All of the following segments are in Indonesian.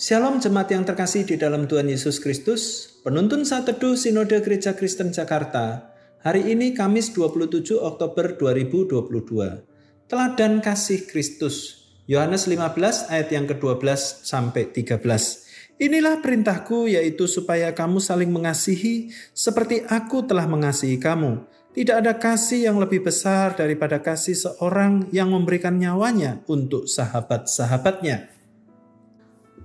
Shalom jemaat yang terkasih di dalam Tuhan Yesus Kristus, penuntun saat teduh Sinode Gereja Kristen Jakarta, hari ini Kamis 27 Oktober 2022. Teladan kasih Kristus, Yohanes 15 ayat yang ke-12 sampai 13. Inilah perintahku yaitu supaya kamu saling mengasihi seperti aku telah mengasihi kamu. Tidak ada kasih yang lebih besar daripada kasih seorang yang memberikan nyawanya untuk sahabat-sahabatnya.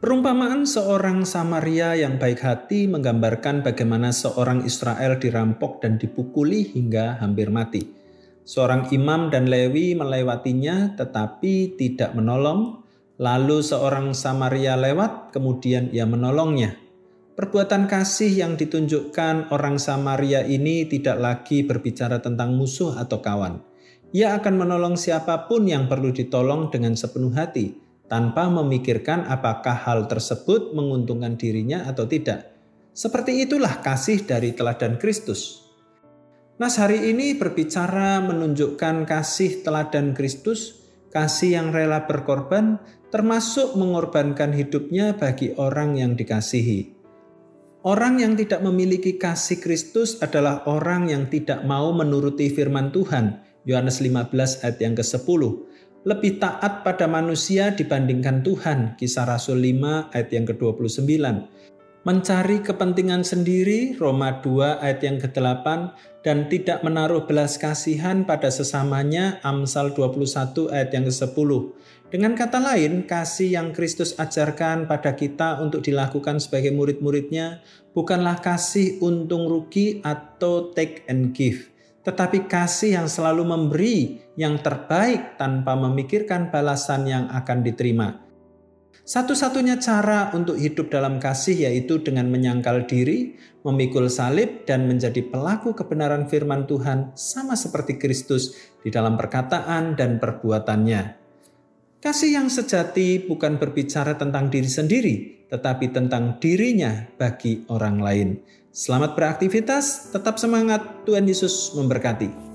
Perumpamaan seorang Samaria yang baik hati menggambarkan bagaimana seorang Israel dirampok dan dipukuli hingga hampir mati. Seorang imam dan Lewi melewatinya tetapi tidak menolong, lalu seorang Samaria lewat kemudian ia menolongnya. Perbuatan kasih yang ditunjukkan orang Samaria ini tidak lagi berbicara tentang musuh atau kawan. Ia akan menolong siapa pun yang perlu ditolong dengan sepenuh hati tanpa memikirkan apakah hal tersebut menguntungkan dirinya atau tidak. Seperti itulah kasih dari teladan Kristus. Nas hari ini berbicara menunjukkan kasih teladan Kristus, kasih yang rela berkorban, termasuk mengorbankan hidupnya bagi orang yang dikasihi. Orang yang tidak memiliki kasih Kristus adalah orang yang tidak mau menuruti firman Tuhan. Yohanes 15 ayat yang ke-10 lebih taat pada manusia dibandingkan Tuhan. Kisah Rasul 5 ayat yang ke-29. Mencari kepentingan sendiri, Roma 2 ayat yang ke-8, dan tidak menaruh belas kasihan pada sesamanya, Amsal 21 ayat yang ke-10. Dengan kata lain, kasih yang Kristus ajarkan pada kita untuk dilakukan sebagai murid-muridnya bukanlah kasih untung rugi atau take and give tetapi kasih yang selalu memberi yang terbaik tanpa memikirkan balasan yang akan diterima. Satu-satunya cara untuk hidup dalam kasih yaitu dengan menyangkal diri, memikul salib, dan menjadi pelaku kebenaran firman Tuhan, sama seperti Kristus di dalam perkataan dan perbuatannya. Kasih yang sejati bukan berbicara tentang diri sendiri, tetapi tentang dirinya bagi orang lain. Selamat beraktivitas, tetap semangat, Tuhan Yesus memberkati.